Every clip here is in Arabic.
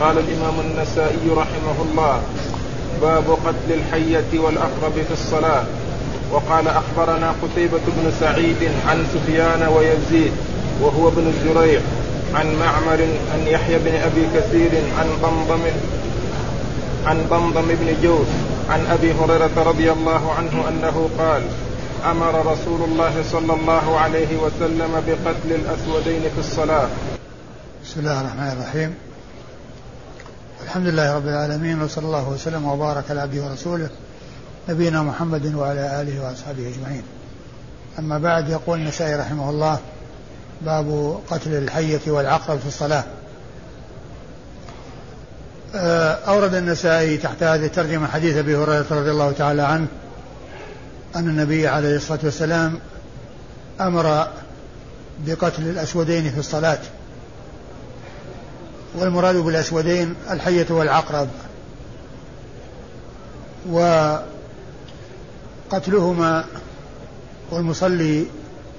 قال الإمام النسائي رحمه الله باب قتل الحية والأقرب في الصلاة. وقال أخبرنا قتيبة بن سعيد عن سفيان ويزيد وهو ابن الزريع عن معمر عن يحيى بن أبي كثير عن ضمضم عن ضمضم بن جوز عن أبي هريرة رضي الله عنه أنه قال أمر رسول الله صلى الله عليه وسلم بقتل الأسودين في الصلاة. بسم الله الرحمن الرحيم. الحمد لله رب العالمين وصلى الله وسلم وبارك على عبده ورسوله نبينا محمد وعلى آله وأصحابه أجمعين. أما بعد يقول النسائي رحمه الله باب قتل الحية والعقرب في الصلاة. آه، أورد النسائي تحت هذه الترجمة حديث أبي هريرة رضي الله تعالى عنه أن النبي عليه الصلاة والسلام أمر بقتل الأسودين في الصلاة والمراد بالأسودين الحية والعقرب. وقتلهما والمصلي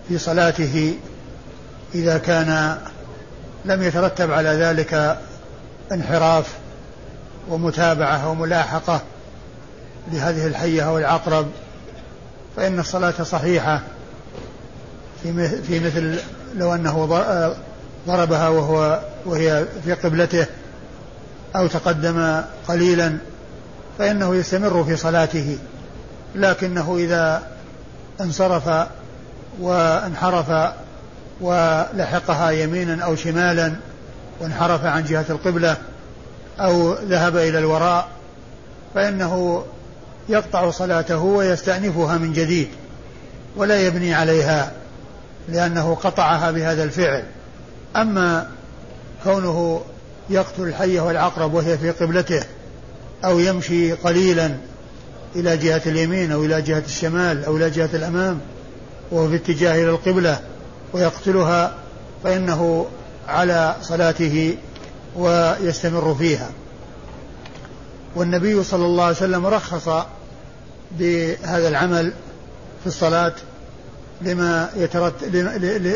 في صلاته إذا كان لم يترتب على ذلك انحراف ومتابعة وملاحقة لهذه الحية أو العقرب فإن الصلاة صحيحة في مثل لو أنه ضربها وهو وهي في قبلته أو تقدم قليلا فإنه يستمر في صلاته. لكنه إذا انصرف وانحرف ولحقها يمينا أو شمالا وانحرف عن جهة القبلة أو ذهب إلى الوراء فإنه يقطع صلاته ويستأنفها من جديد ولا يبني عليها لأنه قطعها بهذا الفعل. أما كونه يقتل الحية والعقرب وهي في قبلته أو يمشي قليلا إلى جهة اليمين أو إلى جهة الشمال أو إلى جهة الأمام وهو في اتجاه إلى القبلة ويقتلها فإنه على صلاته ويستمر فيها. والنبي صلى الله عليه وسلم رخص بهذا العمل في الصلاة لما يترت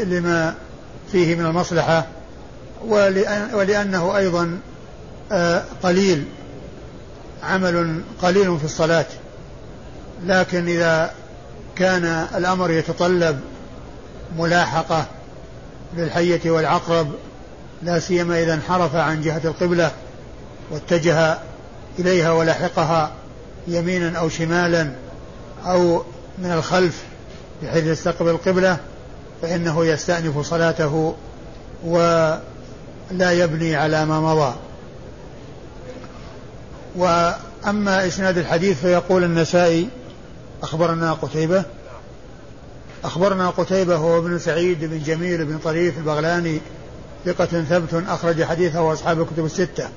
لما فيه من المصلحة ولأنه أيضا آه، قليل عمل قليل في الصلاة. لكن إذا كان الأمر يتطلب ملاحقة للحية والعقرب لا سيما إذا انحرف عن جهة القبلة واتجه إليها ولحقها يمينا أو شمالا أو من الخلف بحيث يستقبل القبلة فإنه يستأنف صلاته ولا يبني على ما مضى. وأما إسناد الحديث فيقول النسائي أخبرنا قتيبة أخبرنا قتيبة هو ابن سعيد بن جميل بن طريف البغلاني ثقة ثبت أخرج حديثه وأصحاب الكتب الستة.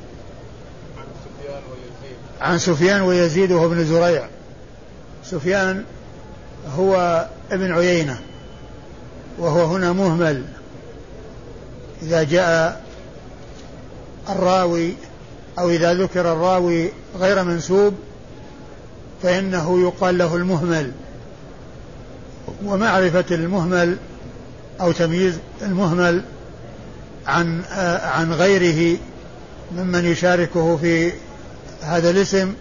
عن سفيان ويزيد وهو ابن زريع. سفيان هو ابن عيينة وهو هنا مهمل. إذا جاء الراوي أو إذا ذكر الراوي غير منسوب فإنه يقال له المهمل. ومعرفة المهمل أو تمييز المهمل عن عن غيره ممن يشاركه في هذا الاسم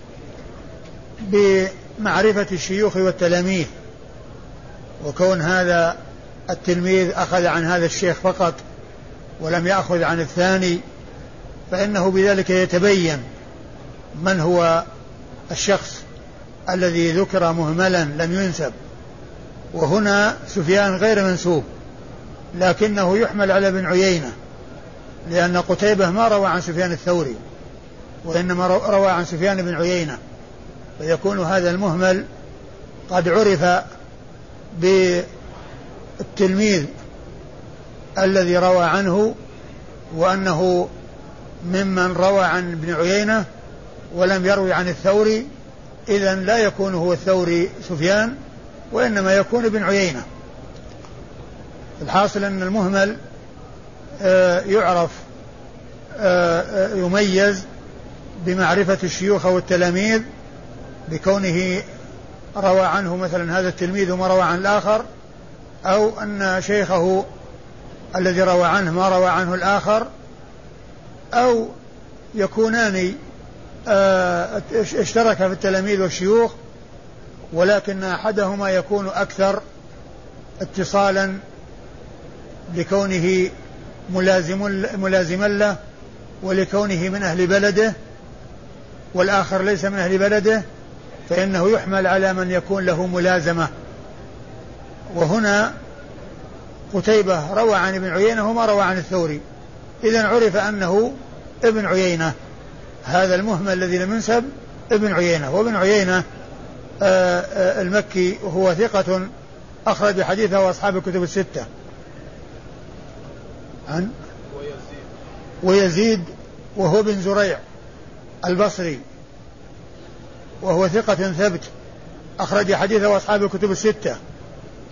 بمعرفة الشيوخ والتلاميذ. وكون هذا التلميذ أخذ عن هذا الشيخ فقط ولم يأخذ عن الثاني فإنه بذلك يتبين من هو الشخص الذي ذكر مهملا لم ينسب. وهنا سفيان غير منسوب لكنه يحمل على ابن عيينة لأن قتيبة ما روى عن سفيان الثوري وإنما روى عن سفيان بن عيينة. فيكون هذا المهمل قد عرف بالتلميذ الذي روى عنه وأنه ممن روى عن ابن عيينة ولم يروي عن الثوري إذا لا يكون هو الثوري سفيان وإنما يكون ابن عيينة. الحاصل أن المهمل آه، يعرف آه، آه، يميز بمعرفة الشيوخ والتلاميذ بكونه روى عنه مثلا هذا التلميذ وما روى عن الآخر أو أن شيخه الذي روى عنه ما روى عنه الآخر أو يكونان آه، اشترك في التلاميذ والشيوخ ولكن أحدهما يكون أكثر اتصالا لكونه ملازم ملازما له ولكونه من أهل بلده والآخر ليس من أهل بلده فإنه يحمل على من يكون له ملازمة. وهنا قتيبة روى عن ابن عيينة وما روى عن الثوري. إذا عرف أنه ابن عيينة. هذا المهمل الذي لم ينسب ابن عيينة. وابن عيينة آه، آه، المكي هو ثقة أخرج حديثه أصحاب الكتب الستة. عن؟ ويزيد. وهو بن زريع البصري. وهو ثقة ثبت أخرج حديثه أصحاب الكتب الستة.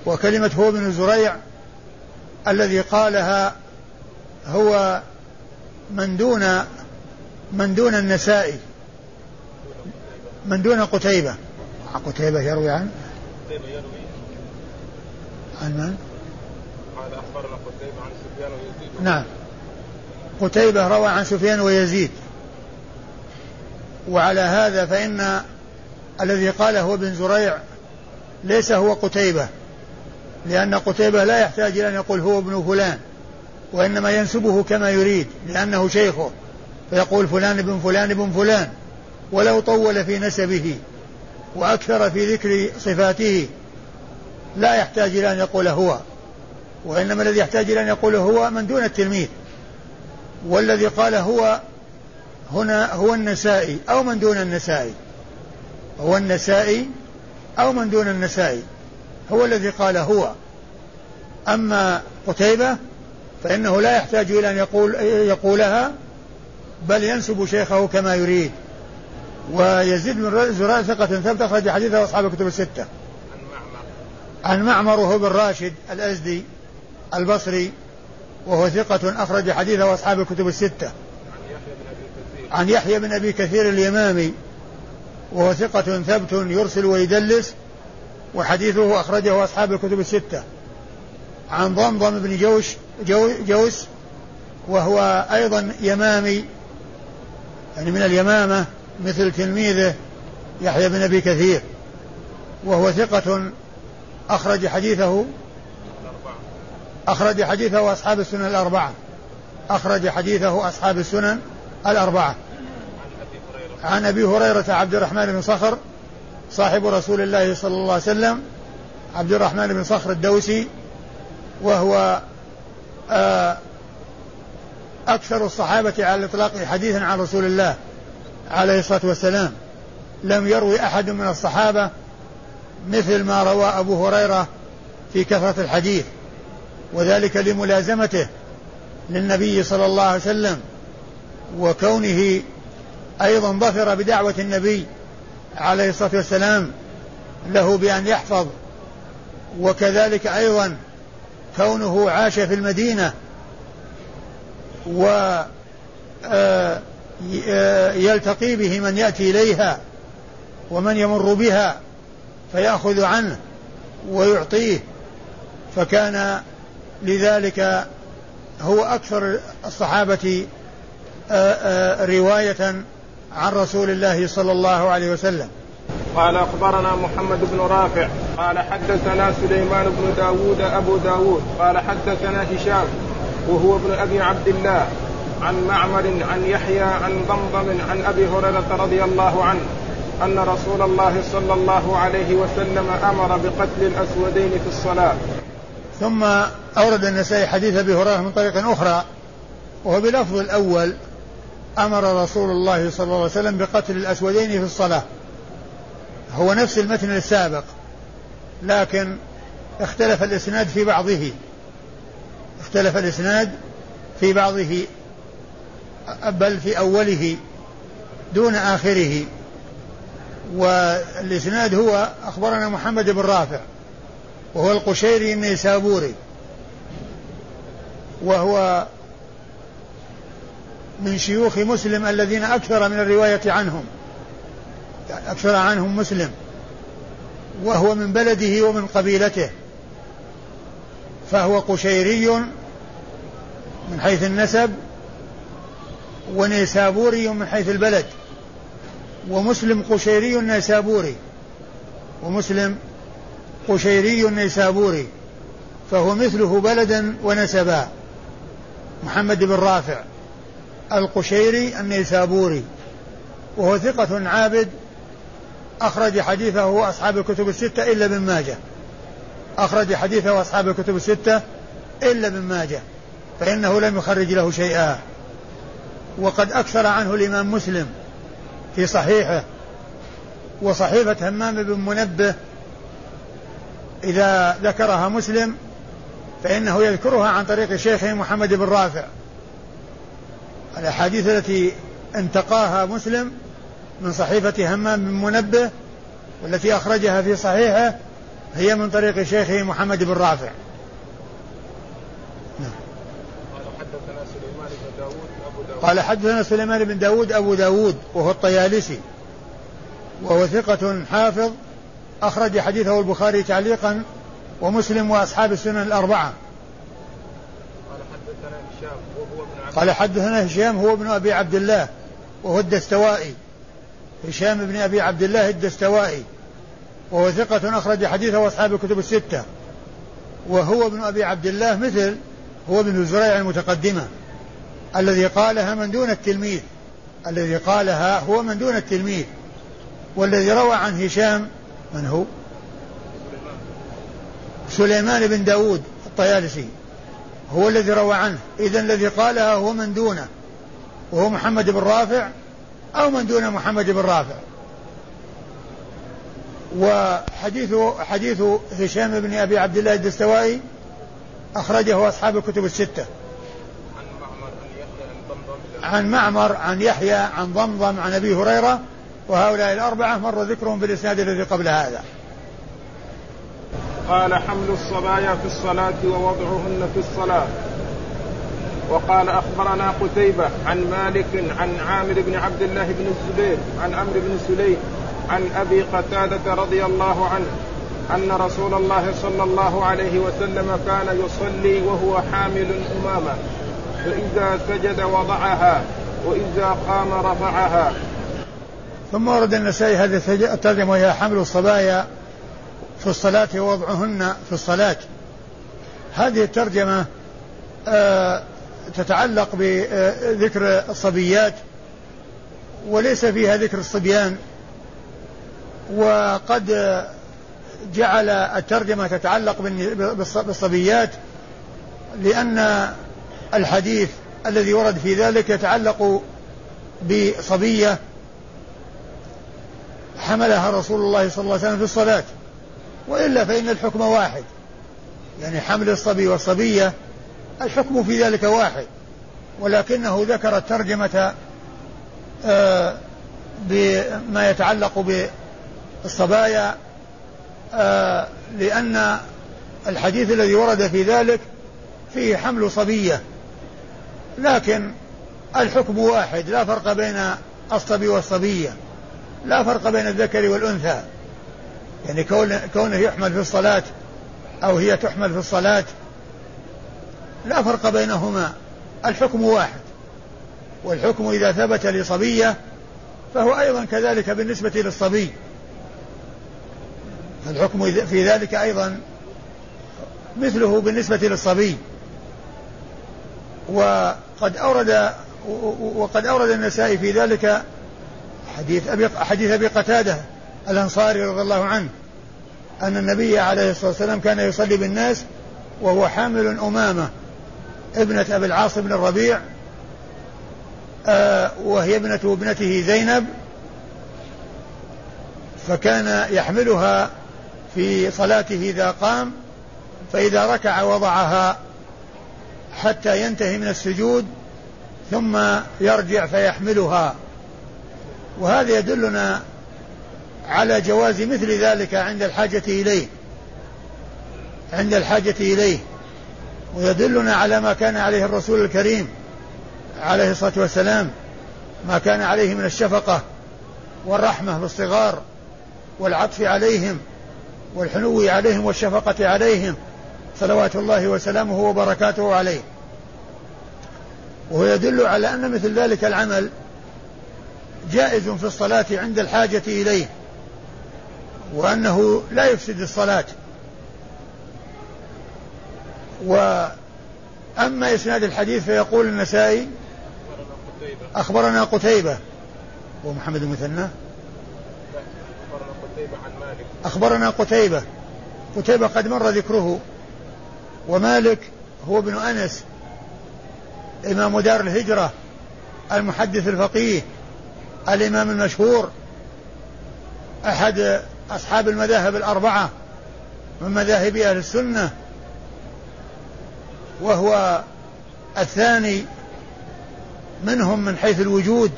وكلمة هو بن زريع الذي قالها هو من دون من دون النسائي من دون قتيبة. قتيبة يروي عن؟ قتيبة يروي. عن من؟ قال أخبرنا قتيبة عن سفيان ويزيد. نعم. قتيبة روى عن سفيان ويزيد. وعلى هذا فإن الذي قاله هو ابن زريع ليس هو قتيبة لأن قتيبة لا يحتاج إلى أن يقول هو ابن فلان. وإنما ينسبه كما يريد لأنه شيخه. فيقول فلان ابن فلان ابن فلان ولو طول في نسبه وأكثر في ذكر صفاته لا يحتاج إلى أن يقول هو. وإنما الذي يحتاج إلى أن يقول هو من دون التلميذ. والذي قال هو هنا هو النسائي أو من دون النسائي. هو النسائي أو من دون النسائي. هو الذي قال هو. أما قتيبة فإنه لا يحتاج إلى أن يقول يقولها بل ينسب شيخه كما يريد ويزيد بن زرار ثقة ثبت أخرج حديثه أصحاب الكتب الستة. عن معمر وهو بن راشد الأزدي البصري وهو ثقة أخرج حديثه أصحاب الكتب الستة. عن يحيى بن أبي كثير اليمامي وهو ثقة ثبت يرسل ويدلس وحديثه أخرجه أصحاب الكتب الستة. عن ضمضم بن جوش جو جوس وهو أيضا يمامي يعني من اليمامة مثل تلميذه يحيى بن أبي كثير وهو ثقة أخرج حديثه أخرج حديثه أصحاب السنن الأربعة أخرج حديثه أصحاب السنن الأربعة. عن أبي هريرة عبد الرحمن بن صخر صاحب رسول الله صلى الله عليه وسلم عبد الرحمن بن صخر الدوسي وهو أكثر الصحابة على الإطلاق حديثا عن رسول الله عليه الصلاة والسلام. لم يروي أحد من الصحابة مثل ما روى أبو هريرة في كثرة الحديث وذلك لملازمته للنبي صلى الله عليه وسلم وكونه أيضا ظفر بدعوة النبي عليه الصلاة والسلام له بأن يحفظ وكذلك أيضا كونه عاش في المدينة و آه، آه، يلتقي به من يأتي إليها ومن يمر بها فيأخذ عنه ويعطيه فكان لذلك هو أكثر الصحابة آه، رواية عن رسول الله صلى الله عليه وسلم. قال أخبرنا محمد بن رافع قال حدثنا سليمان بن داود أبو داود قال حدثنا هشام وهو ابن أبي عبد الله عن معمر عن يحيى عن ضمضم عن أبي هريرة رضي الله عنه أن رسول الله صلى الله عليه وسلم أمر بقتل الأسودين في الصلاة. ثم أورد النسائي حديث أبي هريرة من طريق أخرى وهو بلفظ الأول أمر رسول الله صلى الله عليه وسلم بقتل الأسودين في الصلاة. هو نفس المتن السابق. لكن اختلف الإسناد في بعضه. اختلف الإسناد في بعضه بل في أوله دون آخره. والإسناد هو أخبرنا محمد بن رافع وهو القشيري النيسابوري وهو من شيوخ مسلم الذين أكثر من الرواية عنهم. أكثر عنهم مسلم. وهو من بلده ومن قبيلته. فهو قشيري من حيث النسب ونيسابوري من حيث البلد. ومسلم قشيري نيسابوري ومسلم قشيري نيسابوري. فهو مثله بلدا ونسبا. محمد بن رافع القشيري النيسابوري. وهو ثقة عابد أخرج حديثه أصحاب الكتب الستة إلا ابن ماجه. أخرج حديثه أصحاب الكتب الستة إلا ابن ماجه. فإنه لم يخرج له شيئا. وقد أكثر عنه الإمام مسلم في صحيحه. وصحيفة همام بن منبه إذا ذكرها مسلم فإنه يذكرها عن طريق شيخه محمد بن رافع. الأحاديث التي انتقاها مسلم من صحيفة همام بن منبه والتي أخرجها في صحيحه هي من طريق شيخه محمد بن رافع. نعم. قال حدثنا سليمان بن داود أبو داود وهو الطيالسي وهو ثقة حافظ أخرج حديثه البخاري تعليقا ومسلم وأصحاب السنن الأربعة. قال حدثنا هشام هو ابن أبي عبد الله وهو الدستوائي. هشام بن أبي عبد الله الدستوائي وهو ثقة أخرج حديثه أصحاب الكتب الستة. وهو ابن أبي عبد الله مثل هو ابن زريع المتقدمة الذي قالها من دون التلميذ الذي قالها هو من دون التلميذ. والذي روى عن هشام من هو؟ سليمان بن داود الطيالسي. هو الذي روى عنه إذا الذي قالها هو من دونه وهو محمد بن رافع أو من دون محمد بن رافع وحديث حديث هشام بن أبي عبد الله الدستوائي أخرجه أصحاب الكتب الستة. عن معمر عن يحيى عن ضمضم عن أبي هريرة وهؤلاء الأربعة مر ذكرهم بالإسناد الذي قبل هذا. قال حمل الصبايا في الصلاة ووضعهن في الصلاة وقال أخبرنا قتيبة عن مالك عن عامر بن عبد الله بن الزبير عن أمر بن سليم عن أبي قتادة رضي الله عنه أن رسول الله صلى الله عليه وسلم كان يصلي وهو حامل أمامه فإذا سجد وضعها وإذا قام رفعها. ثم ورد النسائي هذه الترجمة وهي حمل الصبايا في الصلاة ووضعهن في الصلاة. هذه الترجمة آه تتعلق بذكر الصبيات وليس فيها ذكر الصبيان. وقد جعل الترجمة تتعلق بالصبيات لأن الحديث الذي ورد في ذلك يتعلق بصبية حملها رسول الله صلى الله عليه وسلم في الصلاة. وإلا فإن الحكم واحد يعني حمل الصبي والصبية الحكم في ذلك واحد ولكنه ذكر الترجمة آه، بما يتعلق الصبايا آه لأن الحديث الذي ورد في ذلك فيه حمل صبية. لكن الحكم واحد لا فرق بين الصبي والصبية لا فرق بين الذكر والأنثى. يعني كون كونه يحمل في الصلاة أو هي تحمل في الصلاة لا فرق بينهما الحكم واحد. والحكم إذا ثبت لصبية فهو أيضا كذلك بالنسبة للصبي. الحكم في ذلك أيضا مثله بالنسبة للصبي. وقد أورد وقد أورد النسائي في ذلك حديث أبي حديث أبي قتادة الأنصاري رضي الله عنه أن النبي عليه الصلاة والسلام كان يصلي بالناس وهو حامل أمامة. ابنة أبي العاص بن الربيع آه وهي ابنة ابنته زينب فكان يحملها في صلاته إذا قام فإذا ركع وضعها حتى ينتهي من السجود ثم يرجع فيحملها. وهذا يدلنا على جواز مثل ذلك عند الحاجة إليه عند الحاجة إليه. ويدلنا على ما كان عليه الرسول الكريم عليه الصلاة والسلام ما كان عليه من الشفقة والرحمة بالصغار والعطف عليهم والحنو عليهم والشفقة عليهم صلوات الله وسلامه وبركاته عليه. وهو يدل على أن مثل ذلك العمل جائز في الصلاة عند الحاجة إليه وأنه لا يفسد الصلاة. وأما إسناد الحديث فيقول النسائي أخبرنا قتيبة. ومحمد المثنى أخبرنا قتيبة. قتيبة قد مر ذكره. ومالك هو ابن أنس إمام دار الهجرة المحدث الفقيه الإمام المشهور أحد أصحاب المذاهب الأربعة من مذاهب أهل السنة. وهو الثاني منهم من حيث الوجود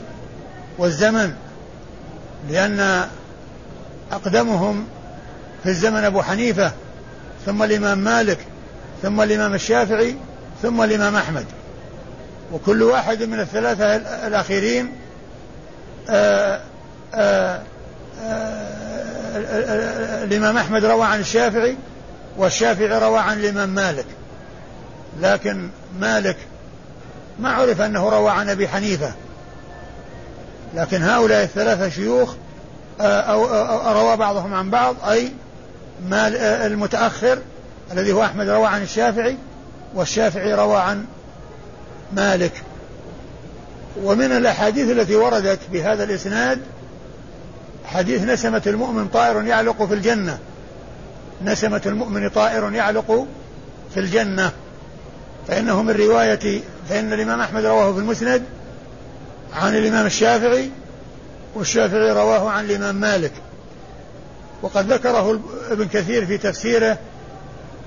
والزمن لأن أقدمهم في الزمن أبو حنيفة ثم الإمام مالك ثم الإمام الشافعي ثم الإمام أحمد. وكل واحد من الثلاثة الأخيرين آآ آآ آآ الإمام أحمد روى عن الشافعي والشافعي روى عن الإمام مالك. لكن مالك ما عرف أنه روى عن أبي حنيفة. لكن هؤلاء الثلاثة شيوخ أو, أو روى بعضهم عن بعض أي مال المتأخر الذي هو أحمد روى عن الشافعي والشافعي روى عن مالك. ومن الأحاديث التي وردت بهذا الإسناد حديث نسمة المؤمن طائر يعلق في الجنة. نسمة المؤمن طائر يعلق في الجنة. فإنه من رواية فإن الإمام أحمد رواه في المسند عن الإمام الشافعي والشافعي رواه عن الإمام مالك. وقد ذكره ابن كثير في تفسيره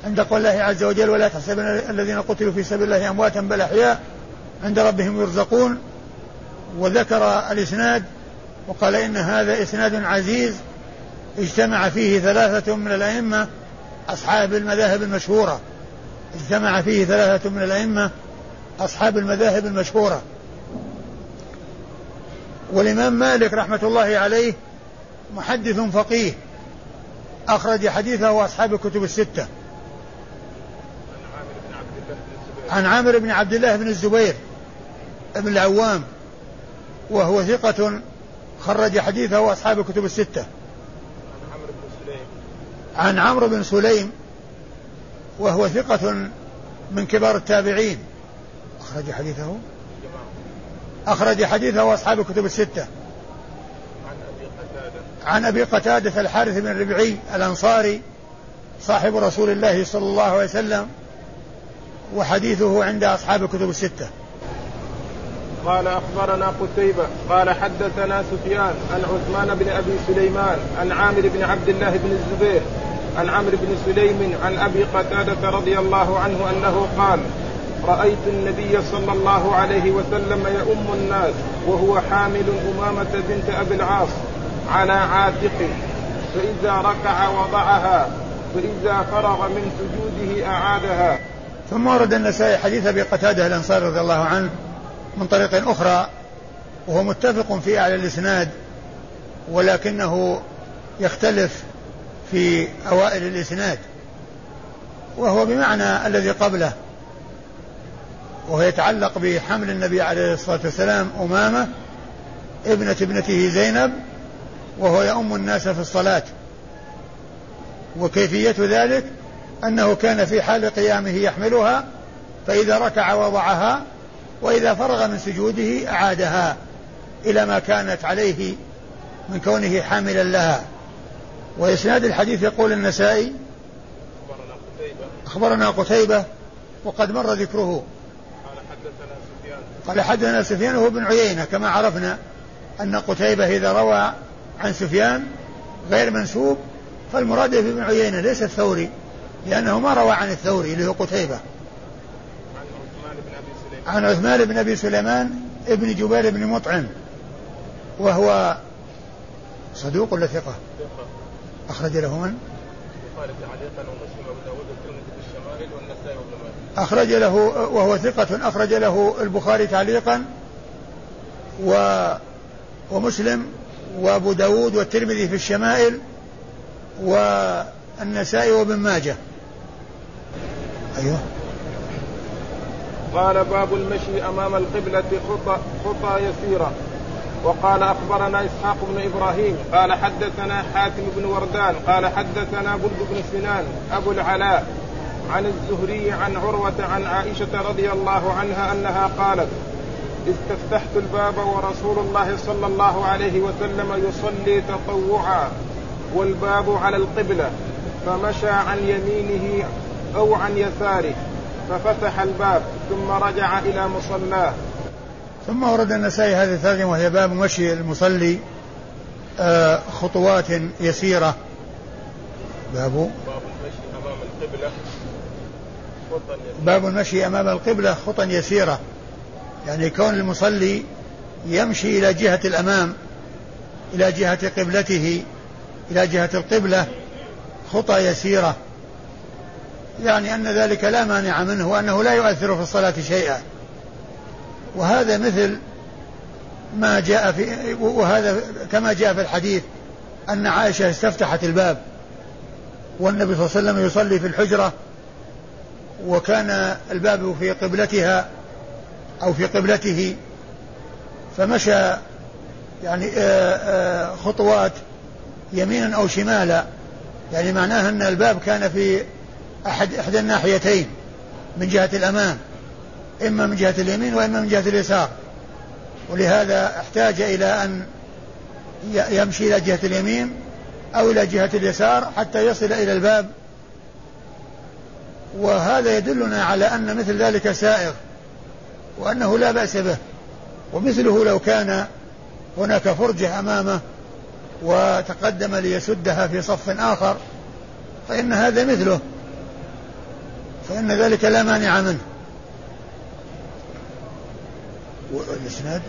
عند قول الله عز وجل ولا تحسبن الذين قتلوا في سبيل الله أمواتا بل أحياء عند ربهم يرزقون وذكر الإسناد وقال إن هذا إسناد عزيز اجتمع فيه ثلاثة من الأئمة أصحاب المذاهب المشهورة. اجتمع فيه ثلاثة من الأئمة أصحاب المذاهب المشهورة. والإمام مالك رحمة الله عليه محدث فقيه أخرج حديثه أصحاب الكتب الستة. عن عامر بن عبد الله بن الزبير بن العوام وهو ثقة خرج حديثه أصحاب الكتب الستة. عن عمرو بن سليم وهو ثقة من كبار التابعين. أخرج حديثه. أخرج حديثه أصحاب الكتب الستة. عن أبي قتادة الحارث بن الربعي الأنصاري صاحب رسول الله صلى الله عليه وسلم وحديثه عند أصحاب الكتب الستة. قال أخبرنا قتيبة قال حدثنا سفيان عن عثمان بن أبي سليمان عن عامر بن عبد الله بن الزبير عن عمرو بن سليم عن أبي قتادة رضي الله عنه أنه قال رأيت النبي صلى الله عليه وسلم يؤم الناس وهو حامل أمامة بنت أبي العاص على عاتقه فإذا ركع وضعها فإذا فرغ من سجوده أعادها. ثم ورد النسائي حديث أبي قتادة الأنصاري رضي الله عنه من طريق أخرى وهو متفق في أعلى الإسناد ولكنه يختلف في أوائل الإسناد وهو بمعنى الذي قبله وهو يتعلق بحمل النبي عليه الصلاة والسلام أمامة ابنة ابنته زينب وهو يؤم الناس في الصلاة. وكيفية ذلك؟ أنه كان في حال قيامه يحملها فإذا ركع وضعها وإذا فرغ من سجوده أعادها إلى ما كانت عليه من كونه حاملا لها. وإسناد الحديث يقول النسائي أخبرنا قتيبة وقد مر ذكره قال حدثنا سفيان هو بن عيينة كما عرفنا أن قتيبة إذا روى عن سفيان غير منسوب فالمراد بن عيينة ليس الثوري لأنه ما روى عن الثوري اللي هو قتيبة عن عثمان بن أبي سليمان ابن جبير بن مطعم وهو صدوق ولا ثقة؟ أخرج له من؟ أخرج له وهو ثقة أخرج له البخاري تعليقا و ومسلم وأبو داود والترمذي في الشمائل والنسائي وابن ماجه. أيوه. قال باب المشي أمام القبلة خطى خطى يسيرة. وقال أخبرنا إسحاق بن إبراهيم قال حدثنا حاتم بن وردان قال حدثنا بلد بن سنان أبو العلاء عن الزهري عن عروة عن عائشة رضي الله عنها أنها قالت استفتحت الباب ورسول الله صلى الله عليه وسلم يصلي تطوعا والباب على القبلة فمشى عن يمينه أو عن يساره ففتح الباب ثم رجع إلى مصلاه. ثم ورد النسائي هذه الثالثة وهي باب مشي المصلي آه، خطوات يسيرة. باب؟ باب المشي أمام القبلة باب المشي أمام القبلة خطا يسيرة. يعني كون المصلي يمشي إلى جهة الأمام إلى جهة قبلته إلى جهة القبلة خطى يسيرة. يعني أن ذلك لا مانع منه وأنه لا يؤثر في الصلاة شيئا. وهذا مثل ما جاء في وهذا كما جاء في الحديث أن عائشة استفتحت الباب والنبي صلى الله عليه وسلم يصلي في الحجرة وكان الباب في قبلتها أو في قبلته فمشى يعني آه، آه، خطوات يمينا أو شمالا. يعني معناها أن الباب كان في أحد إحدى الناحيتين من جهة الأمام. إما من جهة اليمين وإما من جهة اليسار. ولهذا احتاج إلى أن يمشي إلى جهة اليمين أو إلى جهة اليسار حتى يصل إلى الباب. وهذا يدلنا على أن مثل ذلك سائغ وأنه لا بأس به. ومثله لو كان هناك فرجة أمامه وتقدم ليسدها في صف آخر فإن هذا مثله فإن ذلك لا مانع منه. والإسناد؟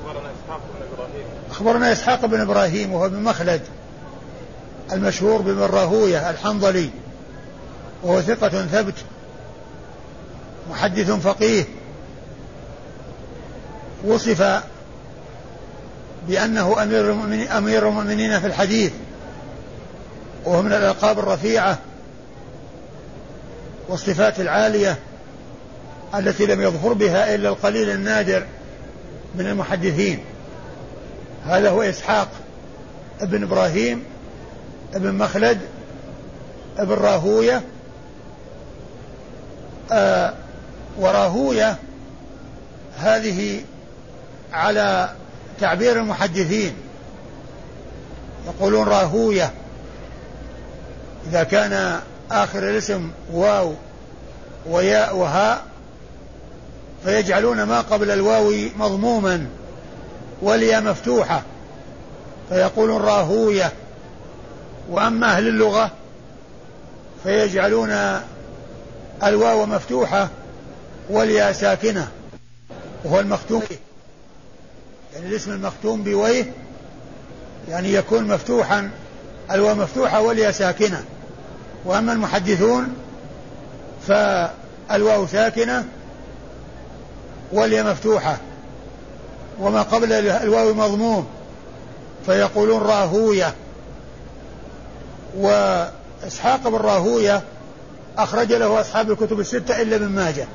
أخبرنا إسحاق بن إبراهيم. أخبرنا إسحاق بن إبراهيم وهو بن مخلد المشهور بن راهوية الحنظلي وهو ثقة ثبت محدث فقيه وصف بأنه أمير المؤمنين, أمير المؤمنين في الحديث وهو من الألقاب الرفيعة والصفات العالية التي لم يظفر بها إلا القليل النادر من المحدثين. هذا هو إسحاق ابن إبراهيم ابن مخلد ابن راهوية آه وراهوية هذه على تعبير المحدثين. يقولون راهوية إذا كان آخر الاسم واو وياء وهاء فيجعلون ما قبل الواو مضموما والياء مفتوحة فيقولون راهوية. وأما أهل اللغة فيجعلون الواو مفتوحة والياء ساكنة وهو المختوم يعني الاسم المختوم بويه يعني يكون مفتوحا الواو مفتوحة والياء ساكنة. وأما المحدثون فالواو ساكنة والياء مفتوحة. وما قبل الواو مضموم. فيقولون راهوية. وإسحاق بن راهوية أخرج له أصحاب الكتب الستة إلا ابن ماجه.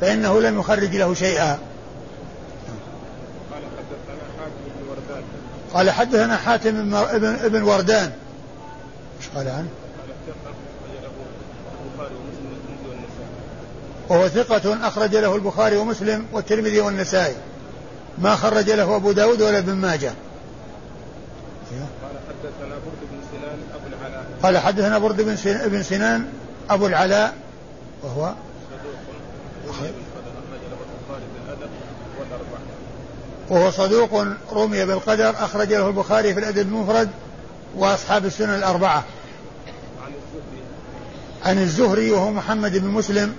فإنه لم يخرج له شيئا. قال حدثنا حاتم ابن وردان. إيش قال عنه؟ وهو ثقة أخرج له البخاري ومسلم والترمذي والنسائي. ما خرج له أبو داود ولا ابن ماجه. قال حدثنا برد بن سنان أبو العلاء. قال حدثنا برد بن سنان أبو العلاء وهو وهو صدوق رمي بالقدر أخرج له البخاري في الأدب المفرد وأصحاب السنن الأربعة. عن الزهري. عن الزهري وهو محمد بن مسلم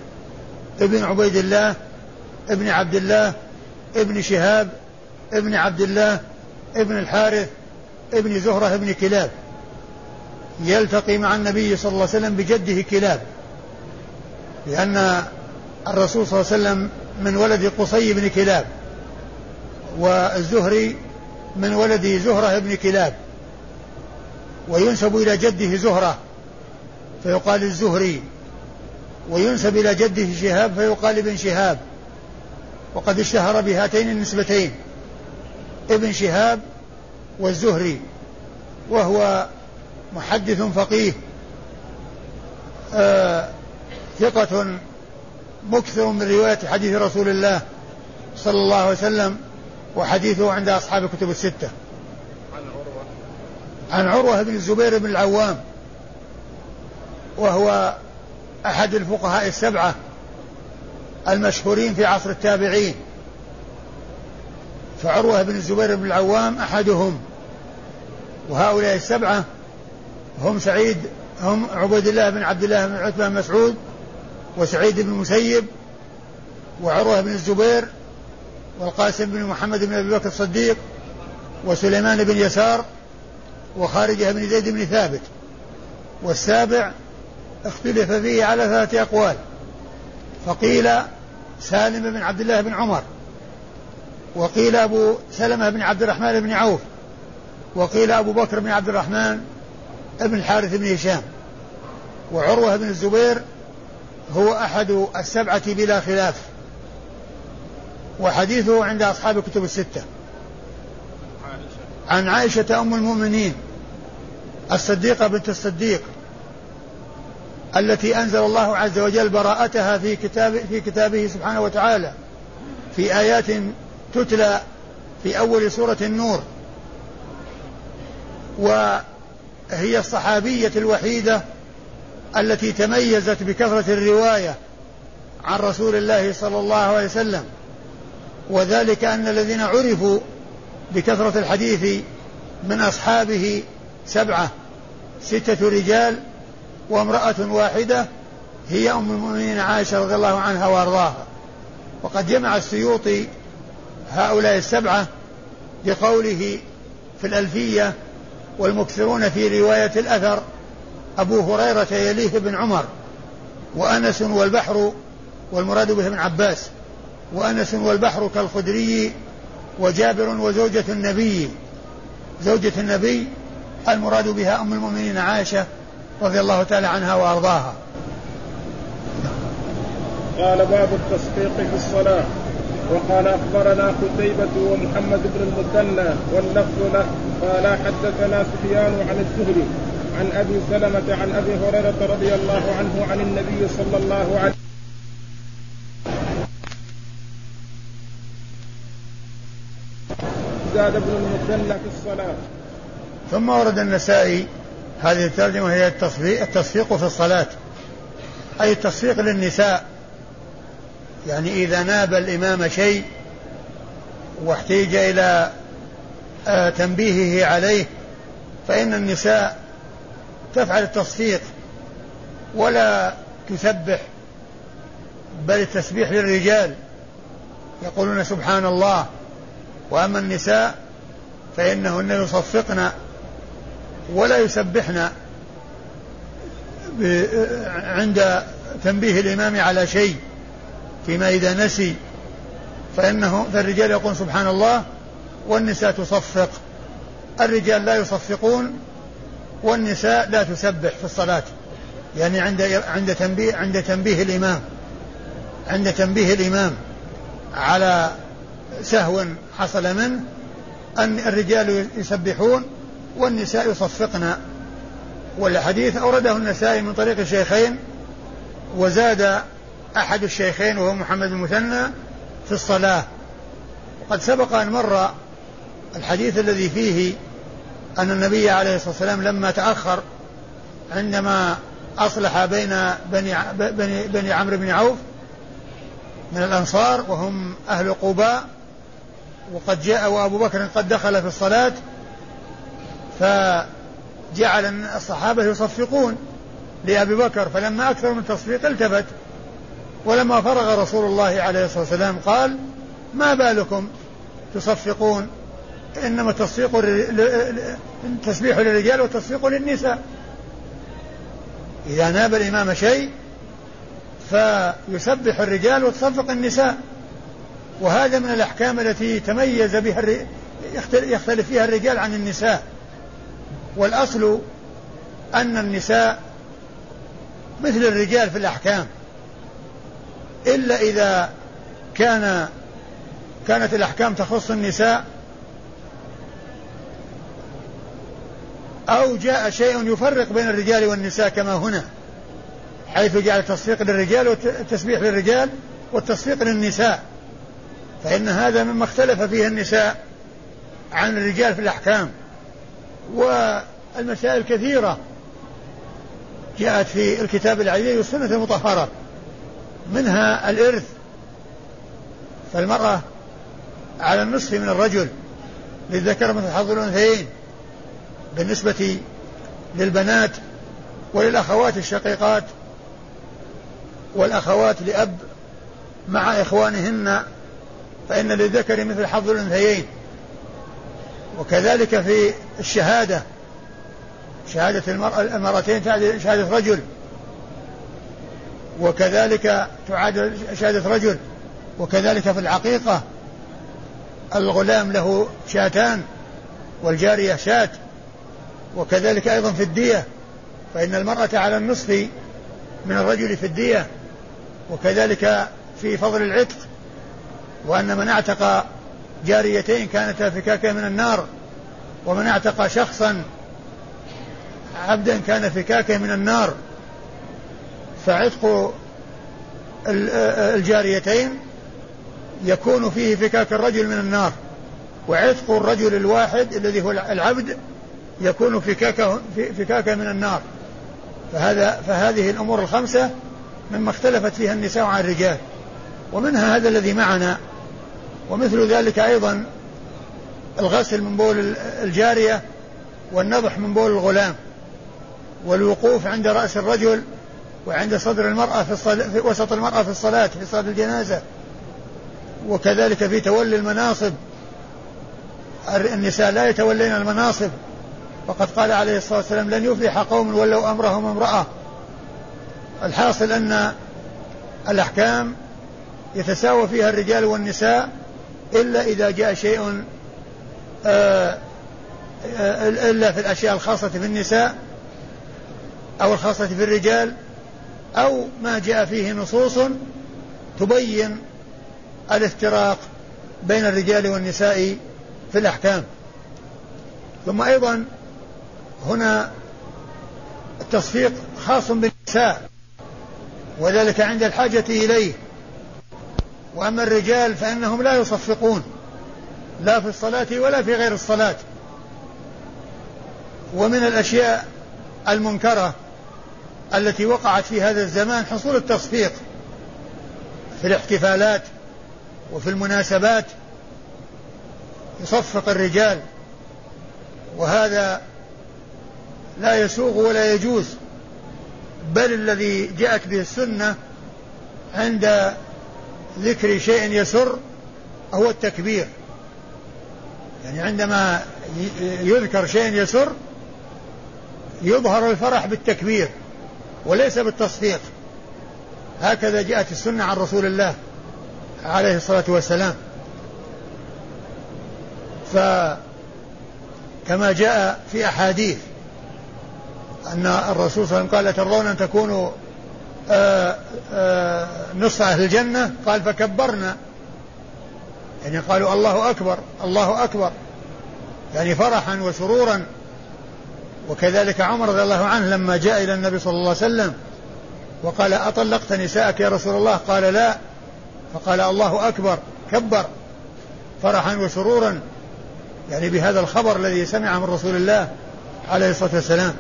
ابن عبيد الله ابن عبد الله ابن شهاب ابن عبد الله ابن الحارث ابن زهرة ابن كلاب. يلتقي مع النبي صلى الله عليه وسلم بجده كلاب. لأن الرسول صلى الله عليه وسلم من ولد قصي بن كلاب والزهري من ولد زهرة بن كلاب. وينسب إلى جده زهرة فيقال الزهري. وينسب إلى جده شهاب فيقال ابن شهاب وقد اشتهر بهاتين النسبتين ابن شهاب والزهري وهو محدث فقيه آه ثقة مكثر من رواية حديث رسول الله صلى الله عليه وسلم وحديثه عند أصحاب الكتب الستة. عن عروة عن عروة بن الزبير بن العوام وهو أحد الفقهاء السبعة المشهورين في عصر التابعين فعروة بن الزبير بن العوام أحدهم وهؤلاء السبعة هم سعيد هم عبيد الله بن عبد الله بن عتبة بن مسعود وسعيد بن المسيب وعروة بن الزبير والقاسم بن محمد بن أبي بكر الصديق وسليمان بن يسار وخارجة بن زيد بن ثابت والسابع اختلف فيه على ثلاثة أقوال. فقيل سالم بن عبد الله بن عمر وقيل أبو سلمة بن عبد الرحمن بن عوف وقيل أبو بكر بن عبد الرحمن بن الحارث بن هشام. وعروة بن الزبير هو أحد السبعة بلا خلاف وحديثه عند أصحاب الكتب الستة. عن عائشة أم المؤمنين الصديقة بنت الصديق التي أنزل الله عز وجل براءتها في كتاب في كتابه سبحانه وتعالى في آيات تتلى في أول سورة النور. وهي الصحابية الوحيدة التي تميزت بكثرة الرواية عن رسول الله صلى الله عليه وسلم. وذلك أن الذين عرفوا بكثرة الحديث من أصحابه سبعة ستة رجال وامرأة واحدة هي أم المؤمنين عائشة رضي الله عنها وأرضاها. وقد جمع السيوطي هؤلاء السبعة بقوله في الألفية والمكثرون في رواية الأثر أبو هريرة يليه بن عمر وأنس والبحر والمراد به ابن عباس وأنس والبحر كالخدري وجابر وزوجة النبي. زوجة النبي المراد بها أم المؤمنين عائشة رضي الله تعالى عنها وأرضاها. قال باب التصفيق في الصلاة. وقال أخبرنا قتيبة ومحمد بن المثنى واللفظ له. قال حدثنا سفيان عن الزهري عن أبي سلمة عن أبي هريرة رضي الله عنه عن النبي صلى الله عليه زاد ابن المثنى في الصلاة. ثم ورد النسائي هذه الترجمة هي التصفيق, في الصلاة. أي التصفيق للنساء. يعني إذا ناب الإمام شيء واحتيج إلى آه، تنبيهه عليه فإن النساء تفعل التصفيق ولا تسبح بل التسبيح للرجال. يقولون سبحان الله. وأما النساء فإنهن يصفقن ولا يسبحن عند تنبيه الإمام على شيء فيما إذا نسي فإنه فالرجال يقول سبحان الله والنساء تصفق. الرجال لا يصفقون والنساء لا تسبح في الصلاة. يعني عند عند تنبيه عند تنبيه الإمام. عند تنبيه الإمام على سهو حصل منه أن الرجال يسبحون والنساء يصفقن والحديث أورده النسائي من طريق الشيخين وزاد أحد الشيخين وهو محمد المثنى في الصلاة. وقد سبق أن مر الحديث الذي فيه أن النبي عليه الصلاة والسلام لما تأخر عندما أصلح بين بني بني, بني عمرو بن عوف من الأنصار وهم أهل قباء وقد جاء وأبو بكر قد دخل في الصلاة فجعل الصحابة يصفقون لأبي بكر فلما أكثر من التصفيق التفت. ولما فرغ رسول الله عليه الصلاة والسلام قال ما بالكم تصفقون؟ إنما التصفيق التسبيح للرجال والتصفيق للنساء. إذا ناب الإمام شيء فيسبح الرجال وتصفق النساء. وهذا من الأحكام التي تميز بها يختلف فيها الرجال عن النساء. والأصل أن النساء مثل الرجال في الأحكام إلا إذا كان كانت الأحكام تخص النساء أو جاء شيء يفرق بين الرجال والنساء كما هنا حيث جعل التصفيق للرجال والتسبيح للرجال والتصفيق للنساء. فإن هذا مما اختلف فيه النساء عن الرجال في الأحكام. والمسائل كثيرة جاءت في الكتاب العزيز والسنة المطهرة منها الإرث فالمرأة على النصف من الرجل للذكر مثل حظ الأنثيين بالنسبة للبنات وللأخوات الشقيقات والأخوات لأب مع إخوانهن فإن للذكر مثل حظ الأنثيين. وكذلك في الشهادة. شهادة المرأة المرأتين تعد شهادة رجل. وكذلك تعاد شهادة رجل. وكذلك في العقيقة الغلام له شاتان والجارية شات. وكذلك أيضا في الدية. فإن المرأة على النصف من الرجل في الدية. وكذلك في فضل العتق. وأن من أعتق جاريتين كانتا فكاكا من النار ومن اعتق شخصا عبدا كان فكاكا من النار. فعتق الجاريتين يكون فيه فكاك الرجل من النار وعتق الرجل الواحد الذي هو العبد يكون فكاكه فكاكا من النار. فهذا فهذه الأمور الخمسة مما اختلفت فيها النساء عن الرجال. ومنها هذا الذي معنا ومثل ذلك أيضا الغسل من بول الجارية والنضح من بول الغلام والوقوف عند رأس الرجل وعند صدر المرأة في, الصلاة في وسط المرأة في الصلاة في صلاة الجنازة. وكذلك في تولي المناصب. النساء لا يتولين المناصب. وقد قال عليه الصلاة والسلام لن يفلح قوم ولوا أمرهم امرأة. الحاصل أن الأحكام يتساوى فيها الرجال والنساء إلا إذا جاء شيء آه، آه، إلا في الأشياء الخاصة في النساء أو الخاصة في الرجال أو ما جاء فيه نصوص تبين الافتراق بين الرجال والنساء في الأحكام. ثم أيضا هنا التصفيق خاص بالنساء وذلك عند الحاجة إليه. وأما الرجال فإنهم لا يصفقون لا في الصلاة ولا في غير الصلاة. ومن الأشياء المنكرة التي وقعت في هذا الزمان حصول التصفيق في الاحتفالات وفي المناسبات يصفق الرجال. وهذا لا يسوغ ولا يجوز بل الذي جاءت به السنة عند ذكر شيء يسر هو التكبير. يعني عندما يذكر شيء يسر يظهر الفرح بالتكبير وليس بالتصفيق هكذا جاءت السنة عن رسول الله عليه الصلاة والسلام. فكما جاء في أحاديث أن الرسول صلى الله عليه وسلم قال أترضون أن تكونوا نصف أهل الجنة؟ قال فكبرنا. يعني قالوا الله أكبر الله أكبر. يعني فرحا وسرورا. وكذلك عمر رضي الله عنه لما جاء إلى النبي صلى الله عليه وسلم وقال أطلقت نساءك يا رسول الله؟ قال لا. فقال الله أكبر. كبر. فرحا وسرورا. يعني بهذا الخبر الذي سمع من رسول الله عليه الصلاة والسلام.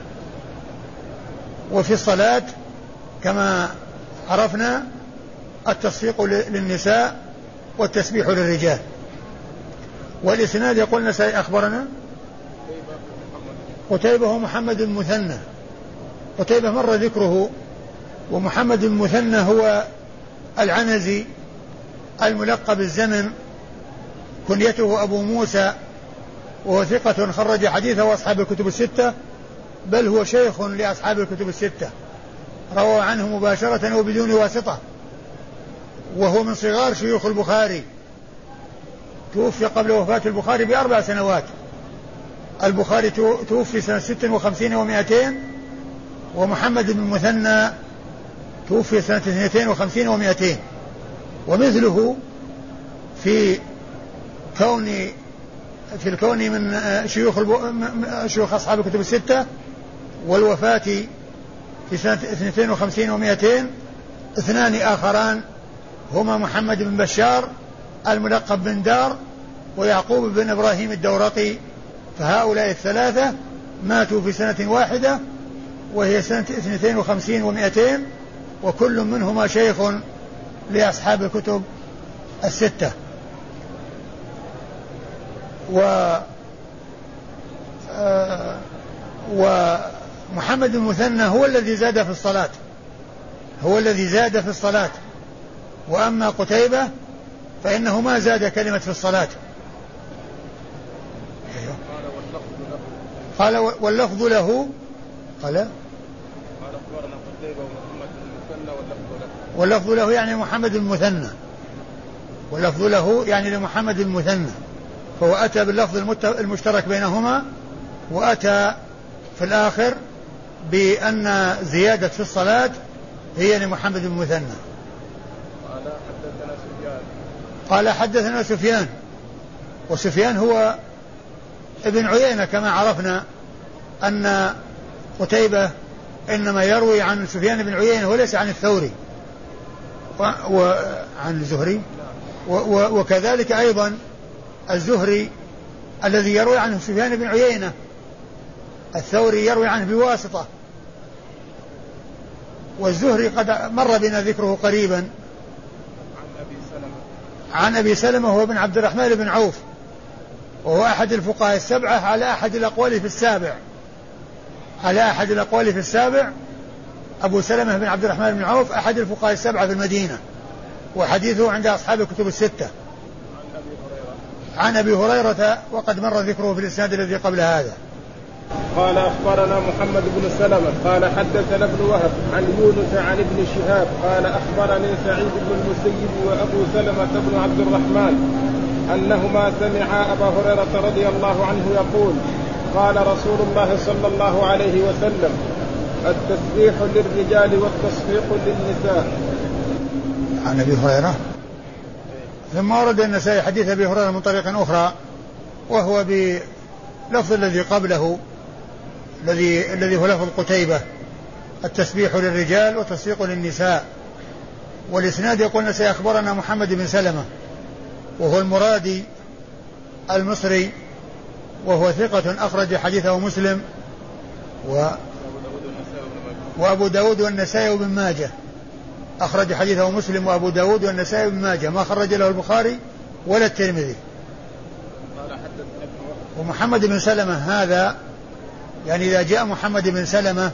وفي الصلاة كما عرفنا التصفيق للنساء والتسبيح للرجال. والإسناد يقول نسائي أخبرنا قتيبة ومحمد المثنى. قتيبة مر ذكره ومحمد المثنى هو العنزي الملقب الزمن كنيته أبو موسى وهو ثقة خرج حديثه أصحاب الكتب الستة بل هو شيخ لأصحاب الكتب الستة. روى عنه مباشرة وبدون واسطة. وهو من صغار شيوخ البخاري. توفي قبل وفاة البخاري بأربع سنوات. البخاري توفي سنة ست وخمسين ومائتين ومحمد بن المثنى توفي سنة اثنتين وخمسين ومائتين. ومثله في كون في الكون من شيوخ شيوخ أصحاب الكتب الستة والوفاة في سنة 52 و200 اثنان آخران هما محمد بن بشار الملقب بن دار ويعقوب بن إبراهيم الدورقي. فهؤلاء الثلاثة ماتوا في سنة واحدة وهي سنة 52 و200 وكل منهما شيخ لأصحاب الكتب الستة. و آه ومحمد المثنى هو الذي زاد في الصلاة. هو الذي زاد في الصلاة. وأما قتيبة فإنه ما زاد كلمة في الصلاة. أيوه. قال واللفظ له قال؟ قال قتيبة ومحمد المثنى واللفظ له واللفظ له يعني محمد المثنى. واللفظ له يعني لمحمد المثنى. فهو أتى باللفظ المشترك بينهما وأتى في الآخر بأن زيادة في الصلاة هي لمحمد المثنى قال حدثنا سفيان. قال حدثنا سفيان. وسفيان هو ابن عيينة كما عرفنا أن قتيبة إنما يروي عن سفيان بن عيينة وليس عن الثوري. وعن الزهري. وكذلك أيضا الزهري الذي يروي عنه سفيان بن عيينة الثوري يروي عنه بواسطة. والزهري قد مر بنا ذكره قريبا. عن أبي سلمة عن أبي سلمة هو بن عبد الرحمن بن عوف. وهو أحد الفقهاء السبعة على أحد الأقوال في السابع. على أحد الأقوال في السابع. أبو سلمة بن عبد الرحمن بن عوف أحد الفقهاء السبعة في المدينة. وحديثه عند أصحاب الكتب الستة. عن أبي هريرة وقد مر ذكره في الإسناد الذي قبل هذا. قال أخبرنا محمد بن سلمة قال حدثنا ابن وهب عن يونس عن ابن شهاب قال أخبرني سعيد بن المسيب وأبو سلمة بن عبد الرحمن أنهما سمعا أبا هريرة رضي الله عنه يقول قال رسول الله صلى الله عليه وسلم التسبيح للرجال والتصفيق للنساء. عن أبي هريرة. ثم ورد النسائي حديث أبي هريرة من طريق أخرى وهو بلفظ الذي قبله الذي الذي هو لفظ قتيبة التسبيح للرجال والتصفيق للنساء. والإسناد يقول سيخبرنا محمد بن سلمة وهو المرادي المصري وهو ثقة أخرج حديثه مسلم و وأبو داود والنسائي وابن ماجه أخرج حديثه مسلم وأبو داود والنسائي وابن ماجه. ما خرج له البخاري ولا الترمذي. ومحمد بن سلمة هذا يعني إذا جاء محمد بن سلمة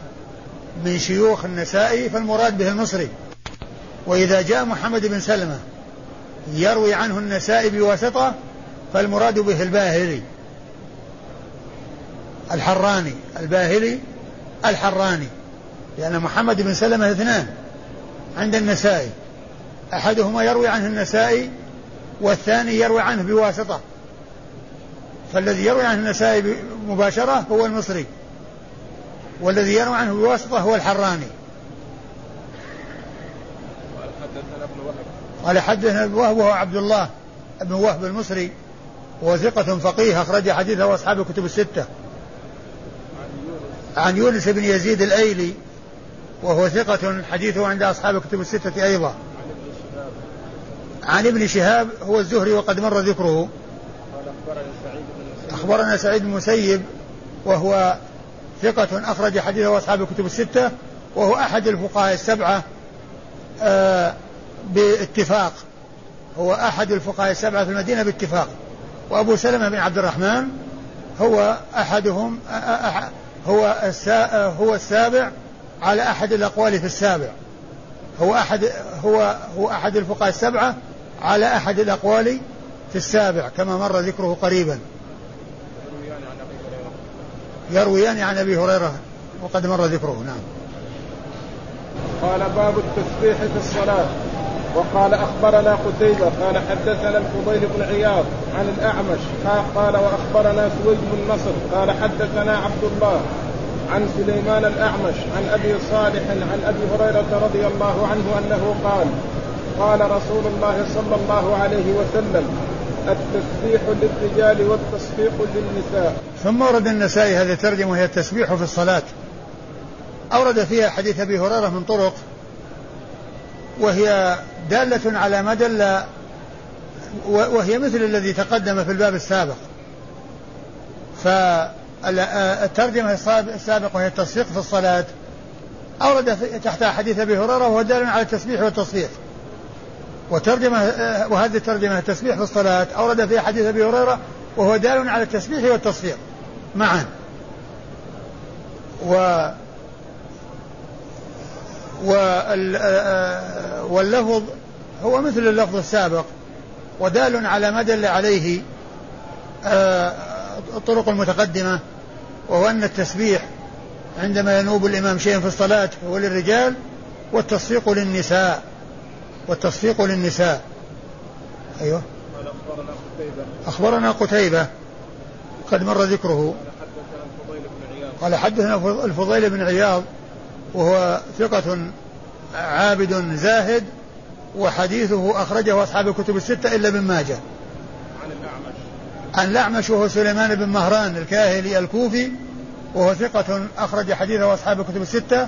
من شيوخ النسائي فالمراد به المصري وإذا جاء محمد بن سلمة يروي عنه النسائي بواسطة فالمراد به الباهلي. الحراني الباهلي الحراني. لأن محمد بن سلمة اثنان عند النسائي. أحدهما يروي عنه النسائي والثاني يروي عنه بواسطة. فالذي يروي عنه النسائي مباشرة هو المصري. والذي يروي عنه بواسطة هو الحراني. قال حدثنا ابن وهب. وهو عبد الله بن وهب المصري وهو ثقة فقيه أخرج حديثه أصحاب الكتب الستة. عن يونس. بن يزيد الأيلي وهو ثقة حديثه عند أصحاب الكتب الستة أيضا. عن ابن شهاب. هو الزهري وقد مر ذكره. أخبرنا سعيد بن المسيب وهو ثقة أخرج حديثه أصحاب الكتب الستة وهو أحد الفقهاء السبعة آه باتفاق. هو أحد الفقهاء السبعة في المدينة باتفاق. وأبو سلمة بن عبد الرحمن هو أحدهم أح هو هو السابع على أحد الأقوال في السابع. هو أحد هو هو أحد الفقهاء السبعة على أحد الأقوال في السابع كما مر ذكره قريبا. يرويان عن أبي هريرة وقد مر ذكره نعم. قال باب التسبيح في الصلاة وقال أخبرنا قتيبة قال حدثنا الفضيل بن عياض عن الأعمش قال وأخبرنا سويد بن نصر قال حدثنا عبد الله عن سليمان الأعمش عن أبي صالح عن أبي هريرة رضي الله عنه أنه قال قال رسول الله صلى الله عليه وسلم التسبيح للرجال والتصفيق للنساء. ثم ورد النسائي هذه الترجمة وهي التسبيح في الصلاة. أورد فيها حديث أبي هريرة من طرق وهي دالة على ما دل وهي مثل الذي تقدم في الباب السابق. فالترجمة السابقة وهي التصفيق في الصلاة. أورد تحتها حديث أبي هريرة وهو دال على التسبيح والتصفيق. وترجمة وهذه الترجمة التسبيح في الصلاة أورد فيها حديث أبي هريرة وهو دال على التسبيح والتصفيق معا. و واللفظ هو مثل اللفظ السابق ودال على ما دل عليه الطرق المتقدمة وهو أن التسبيح عندما ينوب الإمام شيئا في الصلاة هو للرجال والتصفيق للنساء. والتصفيق للنساء. أيوه. أخبرنا قتيبة. قد مر ذكره. قال حدثنا الفضيل بن عياض وهو ثقة عابد زاهد وحديثه أخرجه أصحاب الكتب الستة إلا ابن ماجه. عن الأعمش. عن الأعمش وهو سليمان بن مهران الكاهلي الكوفي وهو ثقة أخرج حديثه أصحاب الكتب الستة.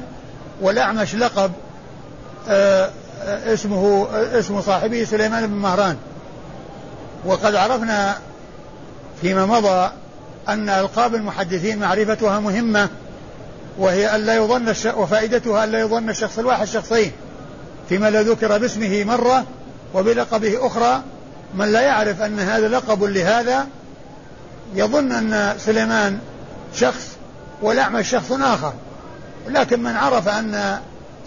والأعمش لقب آه اسمه اسم صاحبه سليمان بن مهران. وقد عرفنا فيما مضى أن ألقاب المحدثين معرفتها مهمة وهي ألا يظن الش... وفائدتها ألا يظن الشخص الواحد شخصين فيما لا ذكر باسمه مرة وبلقبه أخرى. من لا يعرف أن هذا لقب لهذا يظن أن سليمان شخص والأعمش شخص آخر. لكن من عرف أن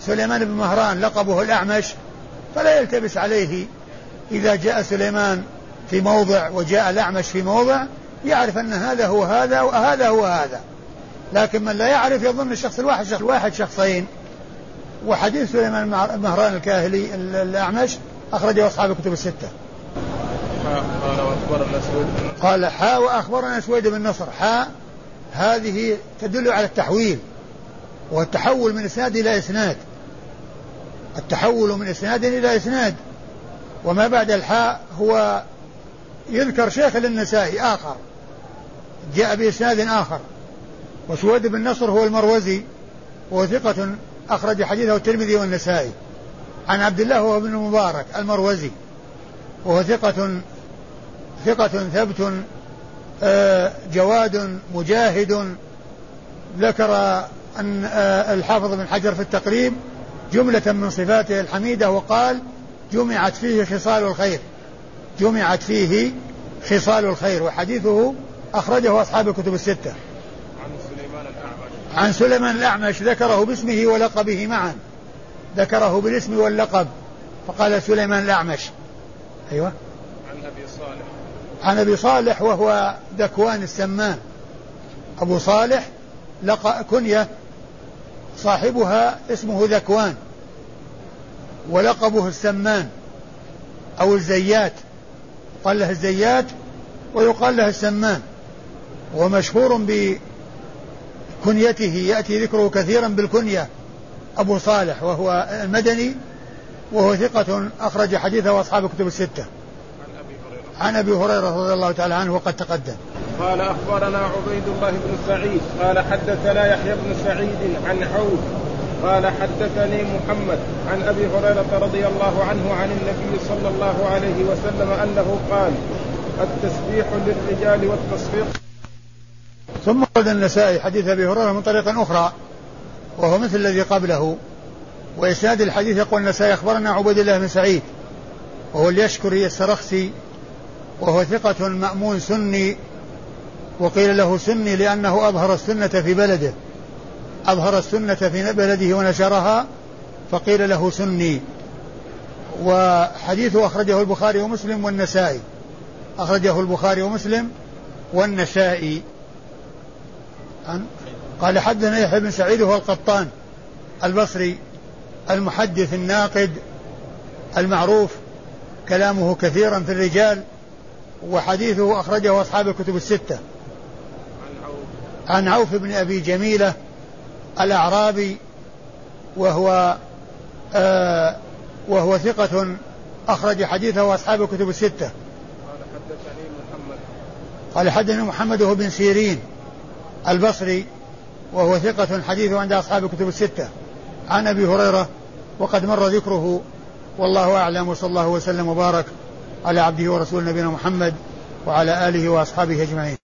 سليمان بن مهران لقبه الأعمش فلا يلتبس عليه. إذا جاء سليمان في موضع وجاء الأعمش في موضع يعرف أن هذا هو هذا وهذا هو هذا. لكن من لا يعرف يظن الشخص الواحد شخص واحد شخصين. وحديث سليمان مهران الكاهلي الأعمش أخرجه أصحاب الكتب الستة. قال وأخبرنا سويد قال حاء وأخبرنا سويد بن نصر. حاء هذه تدل على التحويل والتحول من إسناد إلى إسناد. التحول من إسناد إلى إسناد. وما بعد الحاء هو يذكر شيخ للنسائي آخر. جاء بإسناد آخر. وسويد بن نصر هو المروزي وهو ثقة أخرج حديثه الترمذي والنسائي. عن عبد الله وهو ابن المبارك المروزي وهو ثقة ثقة ثبت آه، جواد مجاهد. ذكر أن آه، الحافظ بن حجر في التقريب جملة من صفاته الحميدة وقال جمعت فيه خصال الخير. جمعت فيه خصال الخير وحديثه أخرجه أصحاب الكتب الستة. عن سليمان الأعمش عن سليمان الأعمش ذكره باسمه ولقبه معا. ذكره بالاسم واللقب. فقال سليمان الأعمش. أيوة. عن أبي صالح. عن أبي صالح وهو ذكوان السمان. أبو صالح لقى كنية. صاحبها اسمه ذكوان ولقبه السمان أو الزيات. قال له الزيات ويقال له السمان. ومشهور بكنيته يأتي ذكره كثيرا بالكنية. أبو صالح وهو المدني وهو ثقة أخرج حديثه أصحاب الكتب الستة. عن أبي هريرة رضي الله تعالى عنه وقد تقدم. قال أخبرنا عبيد الله بن سعيد قال حدثنا يحيى بن سعيد عن عوف قال حدثني محمد عن أبي هريرة رضي الله عنه عن النبي صلى الله عليه وسلم أنه قال التسبيح للرجال والتصفيق. ثم ورد النسائي حديث أبي هريرة من طريق أخرى وهو مثل الذي قبله. وإسناد الحديث يقول النسائي أخبرنا عبيد الله بن سعيد وهو اليشكري السرخسي وهو ثقة مأمون سني وقيل له سني لأنه أظهر السنة في بلده. أظهر السنة في بلده ونشرها فقيل له سني. وحديثه أخرجه البخاري ومسلم والنسائي. أخرجه البخاري ومسلم والنسائي. قال حدثنا يحيى بن سعيد وهو القطان البصري المحدث الناقد المعروف كلامه كثيرا في الرجال وحديثه أخرجه أصحاب الكتب الستة. عن عوف بن أبي جميلة الأعرابي وهو آه وهو ثقة أخرج حديثه أصحاب الكتب الستة. قال حدثني محمد قال حدثني محمد هو بن سيرين البصري وهو ثقة حديثه عند أصحاب الكتب الستة. عن أبي هريرة وقد مر ذكره والله أعلم وصلى الله وسلم وبارك. على عبده ورسول نبينا محمد وعلى آله وأصحابه أجمعين.